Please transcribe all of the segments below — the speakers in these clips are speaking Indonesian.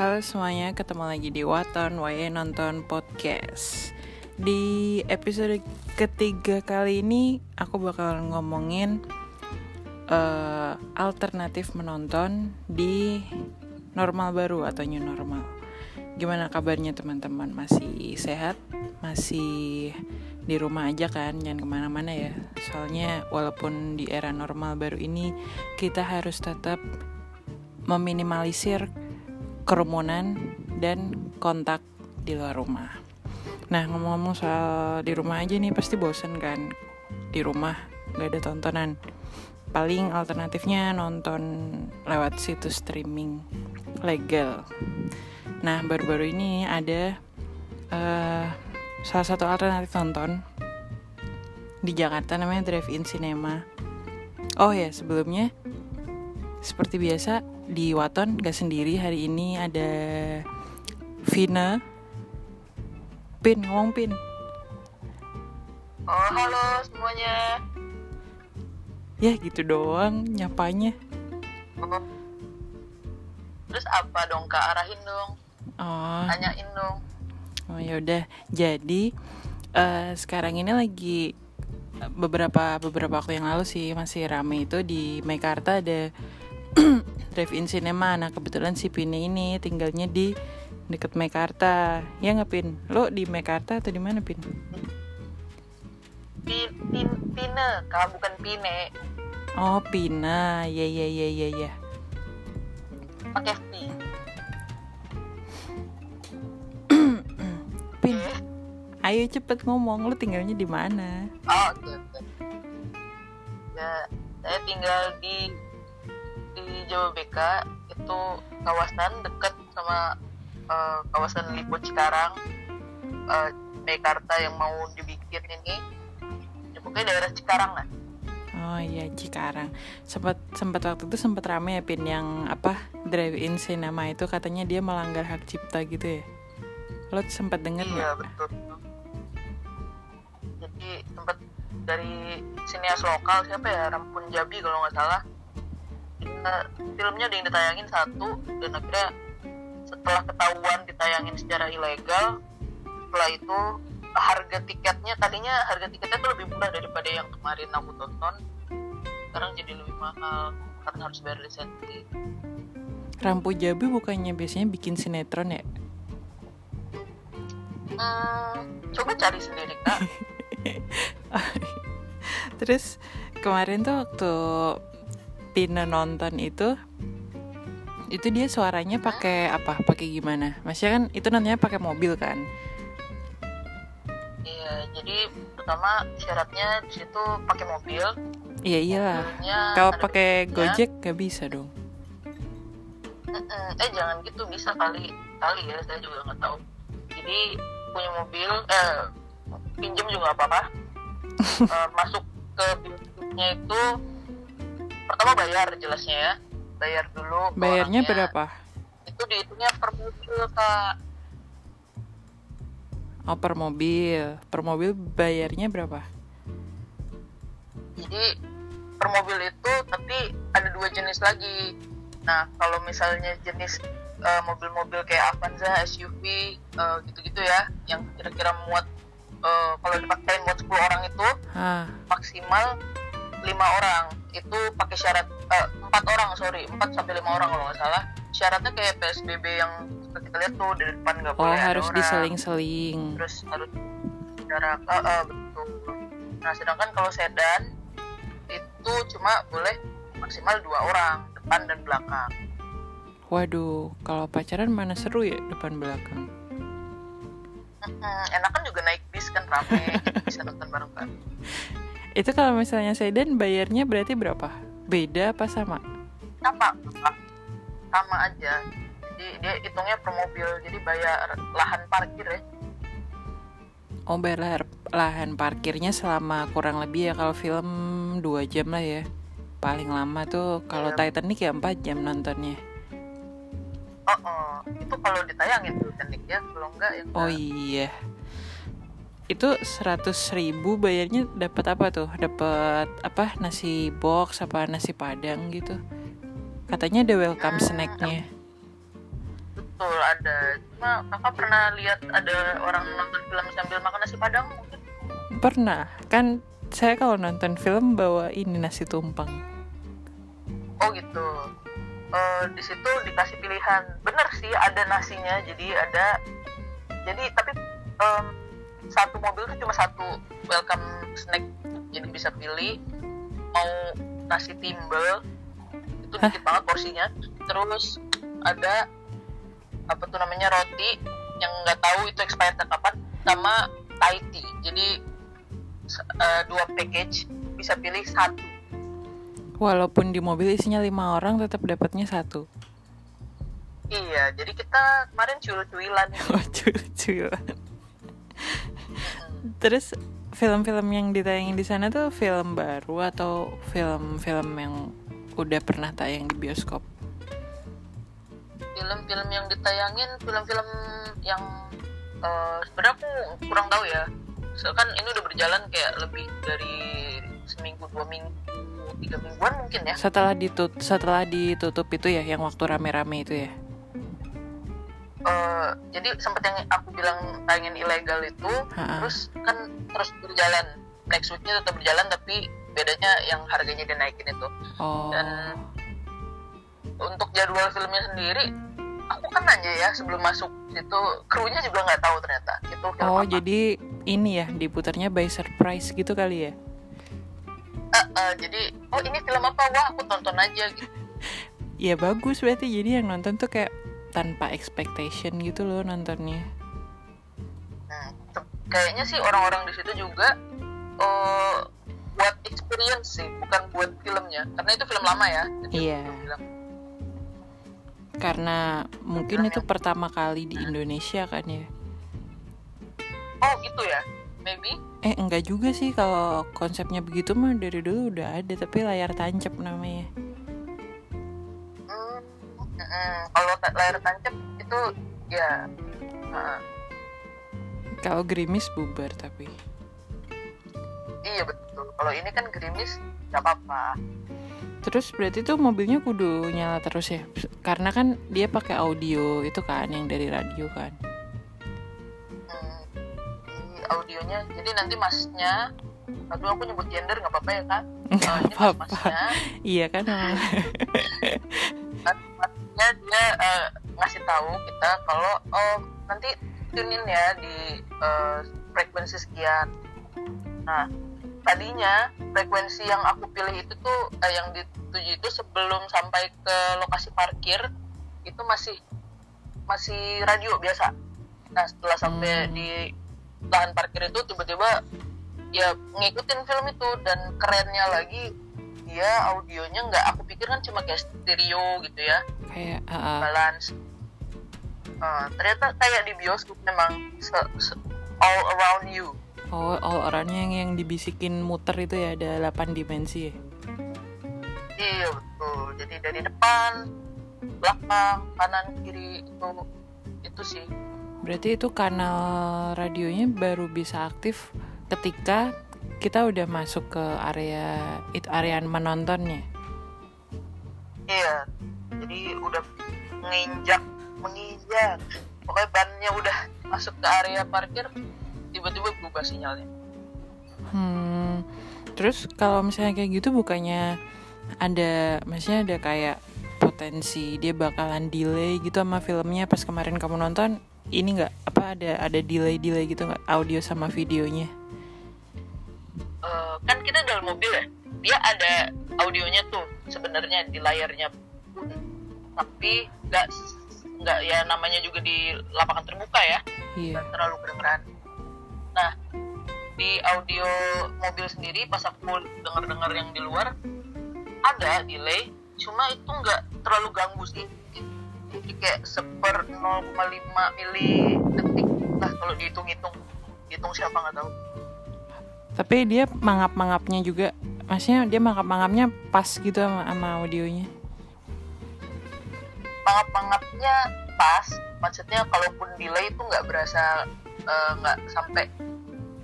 Halo semuanya, ketemu lagi di Waton Wae Nonton Podcast Di episode ketiga kali ini Aku bakal ngomongin uh, Alternatif menonton Di normal baru atau new normal Gimana kabarnya teman-teman? Masih sehat? Masih di rumah aja kan? Jangan ke mana-mana ya Soalnya walaupun di era normal baru ini Kita harus tetap meminimalisir kerumunan dan kontak di luar rumah. Nah ngomong-ngomong soal di rumah aja nih pasti bosen kan di rumah gak ada tontonan. Paling alternatifnya nonton lewat situs streaming legal. Nah baru-baru ini ada uh, salah satu alternatif nonton di Jakarta namanya Drive-In Cinema. Oh ya sebelumnya seperti biasa di Waton gak sendiri hari ini ada Vina. Pin ngomong Pin. Oh halo semuanya. Ya gitu doang nyapanya. Oh. Terus apa dong kak? Arahin dong. Oh. Tanyain dong. Oh yaudah jadi uh, sekarang ini lagi beberapa beberapa waktu yang lalu sih masih rame itu di Mekarta ada drive-in cinema. Nah kebetulan si Pini ini tinggalnya di deket Mekarta. Ya nggak Pin lo di Mekarta atau di mana Pin Pin, pin Pine kalau bukan Pine. Oh Pina ya ya ya ya ya. Pakai P Pin ayo cepet ngomong. Lo tinggalnya di mana? Oh okay. ya saya tinggal di Jawa BK itu kawasan dekat sama uh, kawasan Lipo Cikarang uh, Mekarta yang mau dibikin ini ya, pokoknya daerah Cikarang lah Oh iya Cikarang. Sempat sempat waktu itu sempat rame ya pin yang apa drive-in cinema itu katanya dia melanggar hak cipta gitu ya. Lo sempat dengar Iya gak? betul. Jadi sempat dari sinias lokal siapa ya Rampun Jabi kalau nggak salah uh, filmnya ada yang ditayangin satu dan akhirnya setelah ketahuan ditayangin secara ilegal setelah itu harga tiketnya tadinya harga tiketnya tuh lebih murah daripada yang kemarin aku tonton sekarang jadi lebih mahal karena harus bayar lisensi Rampu Jabi bukannya biasanya bikin sinetron ya? Hmm, coba cari sendiri kak. Terus kemarin tuh waktu Tina nonton itu itu dia suaranya pakai apa? Pakai gimana? Maksudnya kan itu nantinya pakai mobil kan? Iya jadi pertama syaratnya di situ pakai mobil. Iya iyalah kalau pakai gojek gak bisa dong. Eh jangan gitu bisa kali kali ya saya juga nggak tahu. Jadi punya mobil eh pinjam juga apa apa uh, masuk ke pintunya itu pertama bayar jelasnya ya. Bayar dulu bayarnya berapa? Itu dihitungnya per mobil kak. Oh per mobil. Per mobil bayarnya berapa? Jadi per mobil itu tapi ada dua jenis lagi. Nah kalau misalnya jenis uh, mobil-mobil kayak Avanza SUV uh, gitu-gitu ya yang kira-kira muat uh, kalau dipakai muat 10 orang itu ha. maksimal lima orang. Itu pakai syarat eh, empat uh, orang sorry. Empat sampai lima orang kalau nggak salah. Syaratnya kayak psbb yang seperti kita lihat tuh dari depan nggak oh, boleh harus ada diseling-seling. Terus harus jarak uh, uh, betul. Nah sedangkan kalau sedan itu cuma boleh maksimal dua orang depan dan belakang. Waduh kalau pacaran mana seru ya depan belakang? Hmm, enakan juga naik bis kan rame bisa nonton bareng-bareng itu kalau misalnya sedan bayarnya berarti berapa? Beda apa sama? Sama, sama aja. Jadi dia hitungnya per mobil, jadi bayar lahan parkir ya. Oh bayar lahan parkirnya selama kurang lebih ya kalau film 2 jam lah ya Paling lama tuh kalau yeah. Titanic ya 4 jam nontonnya Oh, oh. itu kalau ditayangin Titanic ya, kalau enggak ya Oh iya itu seratus ribu bayarnya dapat apa tuh? Dapat apa? Nasi box apa nasi padang gitu? Katanya ada welcome snacknya. betul ada. Cuma kakak pernah lihat ada orang nonton film sambil makan nasi padang mungkin? Pernah, kan saya kalau nonton film bawa ini nasi tumpang. oh gitu. Eh, di situ dikasih pilihan. Bener sih ada nasinya jadi ada. Jadi tapi em, satu mobil tuh cuma satu welcome snack jadi bisa pilih mau nasi timbel itu Hah? dikit banget porsinya terus ada apa tuh namanya roti yang nggak tahu itu expired kapan sama Thai tea jadi eh, dua package bisa pilih satu Walaupun di mobil isinya lima orang, tetap dapatnya satu. iya jadi kita kemarin cuil-cuilan Lucu-lucu. Terus film-film yang ditayangin di sana tuh film baru atau film-film yang udah pernah tayang di bioskop? film-film yang ditayangin film-film yang eh, sebenarnya aku kurang tahu ya so, kan ini udah berjalan kayak lebih dari seminggu dua minggu tiga mingguan mungkin ya Setelah ditut setelah ditutup itu ya, yang waktu rame-rame itu ya. Eh, jadi sempet yang aku bilang tayangin ilegal itu Ha-ha. terus kan terus berjalan next weeknya tetap berjalan tapi bedanya yang harganya dinaikin itu Oh. dan untuk jadwal filmnya sendiri aku kan nanya ya sebelum masuk itu krunya juga nggak tahu ternyata itu Oh, apa. jadi ini ya diputarnya by surprise gitu kali ya? Eh, eh, jadi oh ini film apa wah aku tonton aja gitu Ya bagus berarti jadi yang nonton tuh kayak tanpa expectation gitu loh nontonnya. Hmm, kayaknya sih orang-orang di situ juga eh, buat experience sih bukan buat filmnya karena itu film lama ya Iya. bilang, Karena mungkin itu pertama kali di Indonesia kan ya. oh gitu ya maybe Eh enggak juga sih kalau konsepnya begitu mah dari dulu udah ada tapi layar tancap namanya. Hmm, kalau layar tancap itu ya eh, Kalau gerimis bubar tapi. iya betul kalau ini kan gerimis nggak apa-apa Terus berarti tuh mobilnya kudu nyala terus ya? Karena kan dia pakai audio itu kan yang dari radio kan. Hmm, di audionya jadi nanti masnya aduh aku nyebut gender nggak apa-apa ya kak Nggak apa-apa. Iya kan? dia eh, ngasih tahu kita kalau oh nanti tune in ya di eh, frekuensi sekian. Nah tadinya frekuensi yang aku pilih itu tuh eh, yang dituju itu sebelum sampai ke lokasi parkir itu masih masih radio biasa. Nah setelah sampai Hmm. di lahan parkir itu tiba-tiba ya ngikutin film itu dan kerennya lagi dia audionya nggak aku pikir kan cuma kayak stereo gitu ya. Kayak ah, ah. balance. Eh, ternyata kayak di bioskop memang se- se- all around you. Oh, all orangnya yang, yang dibisikin muter itu ya ada 8 dimensi ya. iya betul. Jadi dari depan belakang kanan kiri itu itu sih. Berarti itu kanal radionya baru bisa aktif ketika kita udah masuk ke area itu area menontonnya. iya. Jadi udah menginjak menginjak. Pokoknya bannya udah masuk ke area parkir tiba-tiba berubah sinyalnya. Hmm. Terus kalau misalnya kayak gitu bukannya ada maksudnya ada kayak potensi dia bakalan delay gitu sama filmnya pas kemarin kamu nonton? Ini nggak? Apa ada ada delay delay gitu nggak? Audio sama videonya Eh, kan kita dalam mobil ya? Dia ada audionya tuh sebenarnya di layarnya. Tapi nggak nggak ya namanya juga di lapangan terbuka ya? Iya. Nggak terlalu kedengeran nah di audio mobil sendiri pas aku denger-denger yang di luar ada delay cuma itu nggak terlalu ganggu sih. Jadi kayak seper 0,5 mili detik lah kalau dihitung-hitung hitung siapa nggak tahu tapi dia mangap mangapnya juga. Maksudnya dia mangap mangapnya pas gitu sama, sama audionya. Pangap-pangapnya pas. Maksudnya kalaupun delay itu nggak berasa eh, nggak sampai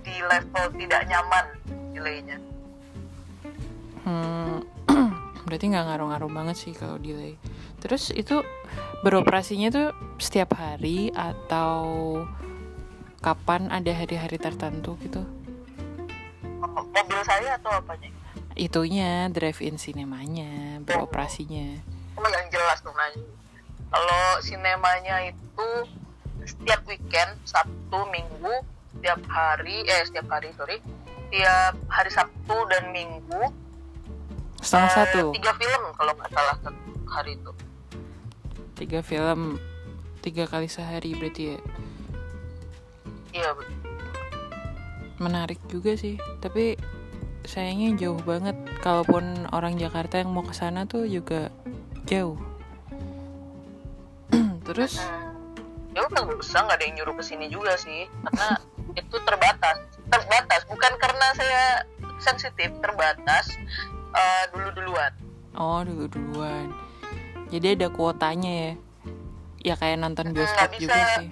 di level tidak nyaman delaynya. Hmm. berarti nggak ngaruh-ngaruh banget sih kalau delay. Terus itu beroperasinya tuh setiap hari atau kapan ada hari-hari tertentu gitu mobil saya atau apanya itunya drive-in sinemanya beroperasinya. Oh yang jelas dong nanya kalau sinemanya itu setiap weekend Sabtu Minggu setiap hari eh setiap hari sorry setiap hari Sabtu dan Minggu. Setengah eh, satu? tiga film kalau nggak salah hari itu. Tiga film tiga kali sehari berarti ya? Iya betul menarik juga sih. Tapi sayangnya jauh banget. Kalaupun orang Jakarta yang mau ke sana tuh juga jauh. Terus? Ya udah nggak usah nggak ada yang nyuruh ke sini juga sih. Karena itu terbatas. Terbatas bukan karena saya sensitif terbatas dulu duluan oh dulu duluan jadi ada kuotanya ya? Ya kayak nonton Hmm, bioskop juga sih.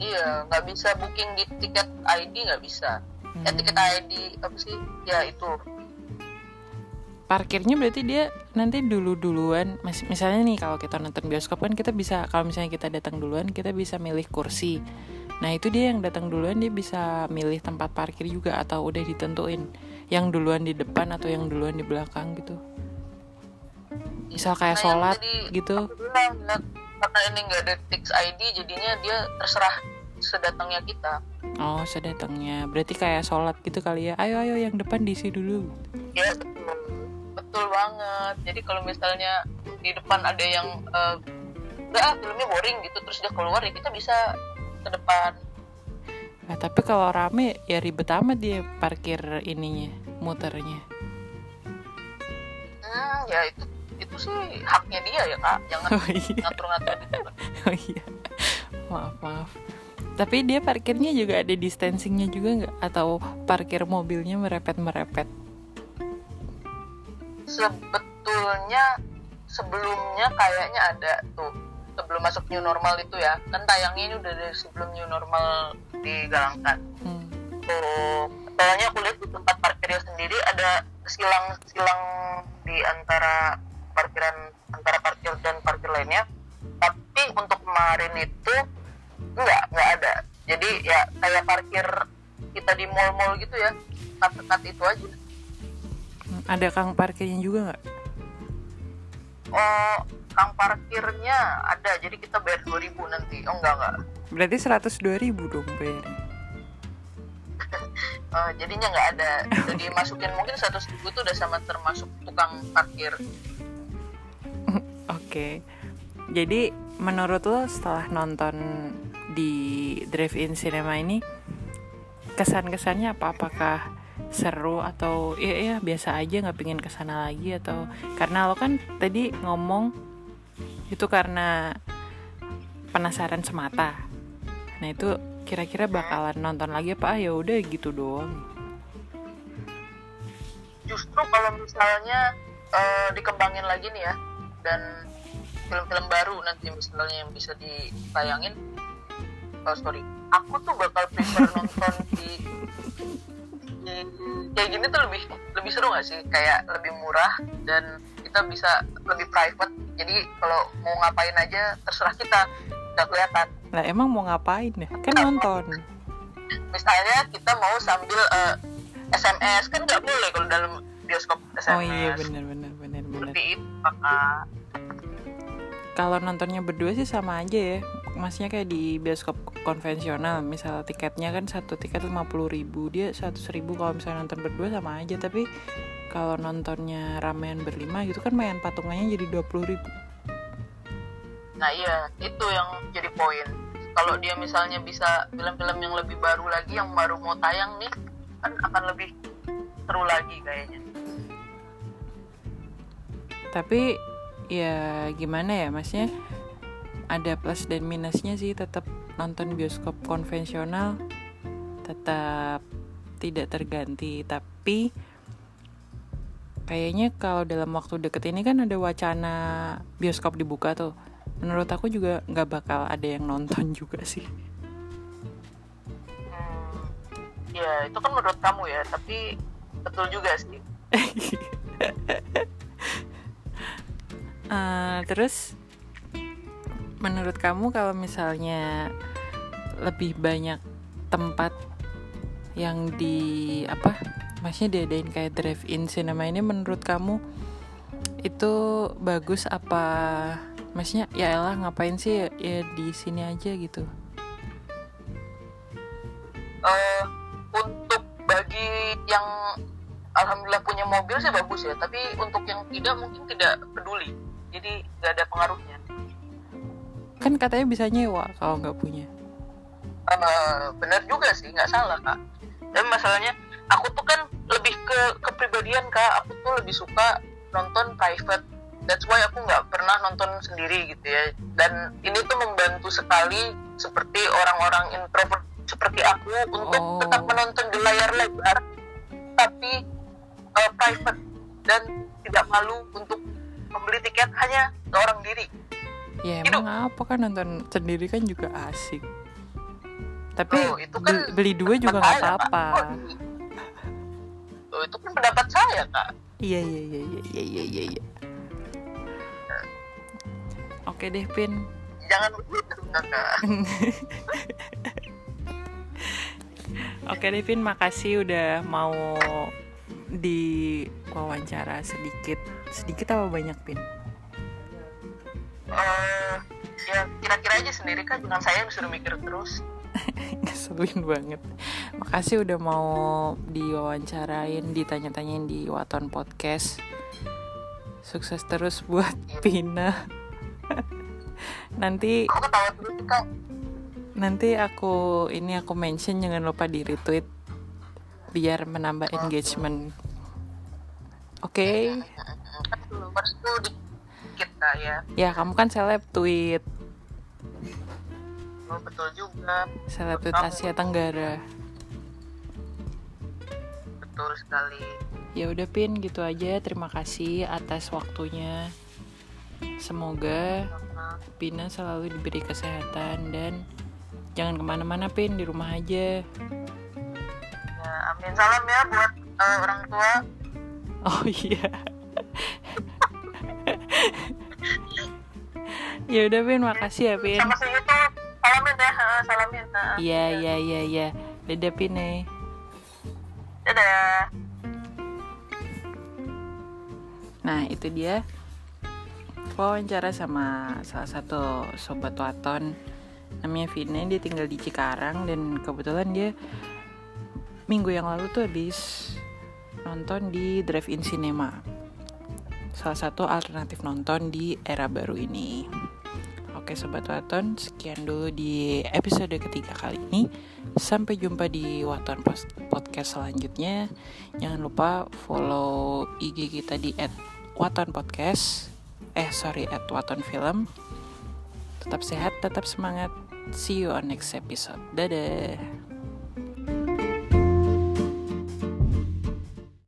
Iya nggak bisa booking di tiket ID nggak bisa Hmm. tiket ID apa sih? Ya itu. Parkirnya berarti dia nanti dulu duluan Mas- misalnya nih kalau kita nonton bioskop kan kita bisa kalau misalnya kita datang duluan kita bisa milih kursi. Nah itu dia yang datang duluan dia bisa milih tempat parkir juga atau udah ditentuin yang duluan di depan atau yang duluan di belakang gitu. Misal kayak Nah, sholat tadi gitu. bilang karena ini nggak ada fix ID jadinya dia terserah sedatangnya kita. Oh sedatangnya. Berarti kayak sholat gitu kali ya? Ayo ayo yang depan diisi dulu. Ya betul. Betul banget. Jadi kalau misalnya di depan ada yang enggak ah, filmnya boring gitu terus dia keluar ya kita bisa ke depan. Nah tapi kalau rame ya ribet amat dia parkir ininya muternya. Hmm, ya itu itu sih haknya dia ya kak. Jangan oh iya. ngatur-ngatur gitu. Oh iya, maaf maaf. Tapi dia parkirnya juga ada distancingnya juga nggak? Atau parkir mobilnya merepet merepet? sebetulnya sebelumnya kayaknya ada tuh sebelum masuk new normal itu ya kan tayangnya ini udah dari sebelum new normal digalangkan Hmm. tuh soalnya aku lihat di tempat parkirnya sendiri ada silang-silang di antara parkiran antara parkir dan parkir lainnya tapi untuk kemarin itu enggak enggak ada. Jadi ya kayak parkir kita di mall-mall gitu ya dekat-dekat itu aja. Ada kang parkirnya juga nggak? oh kang parkirnya ada. Jadi kita bayar 2000 nanti. Oh enggak enggak. Berarti 102 ribu dong bayarnya. Eh, jadinya nggak ada. Udah dimasukin mungkin 100 ribu itu udah sama termasuk tukang parkir. Oke. Jadi menurut lo setelah nonton di drive-in cinema ini kesan-kesannya apa? Apakah seru atau ya, ya biasa aja nggak pingin ke sana lagi atau karena lo kan tadi ngomong itu karena penasaran semata. Nah itu kira-kira bakalan nonton lagi apa? Ah, ya udah gitu doang. justru kalau misalnya eh, dikembangin lagi nih ya dan film-film baru nanti misalnya yang bisa ditayangin oh sorry. Aku tuh bakal prefer nonton di, di kayak gini tuh lebih lebih seru gak sih? Kayak lebih murah dan kita bisa lebih private. Jadi kalau mau ngapain aja terserah kita. Nggak kelihatan. Lah emang mau ngapain ya? Kan nonton. misalnya kita mau sambil eh, SMS kan nggak boleh kalau dalam bioskop SMS Oh iya bener. seperti itu kakak kalau nontonnya berdua sih sama aja ya maksudnya kayak di bioskop konvensional misal tiketnya kan satu tiket 50.000 ribu dia 100 ribu kalau misalnya nonton berdua sama aja. Tapi kalau nontonnya ramean berlima gitu kan main patungannya jadi 20.000 ribu. Nah iya itu yang jadi poin. Kalau dia misalnya bisa film-film yang lebih baru lagi yang baru mau tayang nih kan akan lebih seru lagi kayaknya. Tapi ya gimana ya maksudnya ada plus dan minusnya sih tetap nonton bioskop konvensional tetap tidak terganti. Tapi kayaknya kalau dalam waktu deket ini kan ada wacana bioskop dibuka tuh. Menurut aku juga nggak bakal ada yang nonton juga sih. Hmm, ya itu kan menurut kamu ya tapi betul juga sih. Uh, terus menurut kamu kalau misalnya lebih banyak tempat yang di apa maksudnya diadain kayak drive-in cinema ini menurut kamu itu bagus apa maksudnya ya elah ngapain sih ya, ya di sini aja gitu? Uh, untuk bagi yang alhamdulillah punya mobil sih bagus ya tapi untuk yang tidak mungkin tidak peduli. Jadi nggak ada pengaruhnya kan katanya bisa nyewa kalau nggak punya. Uh, benar juga sih nggak salah kak. Dan masalahnya aku tuh kan lebih ke kepribadian kak. Aku tuh lebih suka nonton private. That's why aku nggak pernah nonton sendiri gitu ya. Dan ini tuh membantu sekali seperti orang-orang introvert seperti aku untuk oh. tetap menonton di layar lebar tapi uh, private. Dan tidak malu untuk membeli tiket hanya seorang diri. Ya emang apa kan nonton sendiri kan juga asik. Tapi oh, itu kan beli, dua juga nggak apa-apa. Oh, itu kan pendapat saya kak. Iya iya iya iya iya iya iya. iya. Oke deh Pin. Jangan begitu kakak. Oke Devin, makasih udah mau di wawancara sedikit sedikit apa banyak pin uh, ya kira-kira aja sendiri kan jangan saya yang disuruh mikir terus ngeselin banget makasih udah mau diwawancarain ditanya-tanyain di Waton Podcast sukses terus buat iya. Pina nanti nanti aku ini aku mention jangan lupa di retweet biar menambah engagement. Oke. Okay? Ya. Ya, kamu kan seleb tweet. Oh, betul juga. Seleb tweet Asia Tenggara. Betul sekali. Ya udah Pin, gitu aja. Terima kasih atas waktunya. Semoga Pina selalu diberi kesehatan dan jangan ke mana-mana Pin di rumah aja amin salam ya buat uh, orang tua oh iya ya udah Pin makasih ya Pin sama segitu salamin ya. Salamin. Iya iya iya iya. Dadah Pin nih dadah. Nah itu dia. Wawancara sama salah satu sobat waton. Namanya Vina dia tinggal di Cikarang dan kebetulan dia minggu yang lalu tuh habis nonton di drive-in cinema. Salah satu alternatif nonton di era baru ini Oke Sobat Waton, sekian dulu di episode ketiga kali ini. Sampai jumpa di Waton Podcast selanjutnya. Jangan lupa follow IG kita di @waton podcast. Eh sorry @waton film. Tetap sehat, tetap semangat. See you on next episode. Dadah.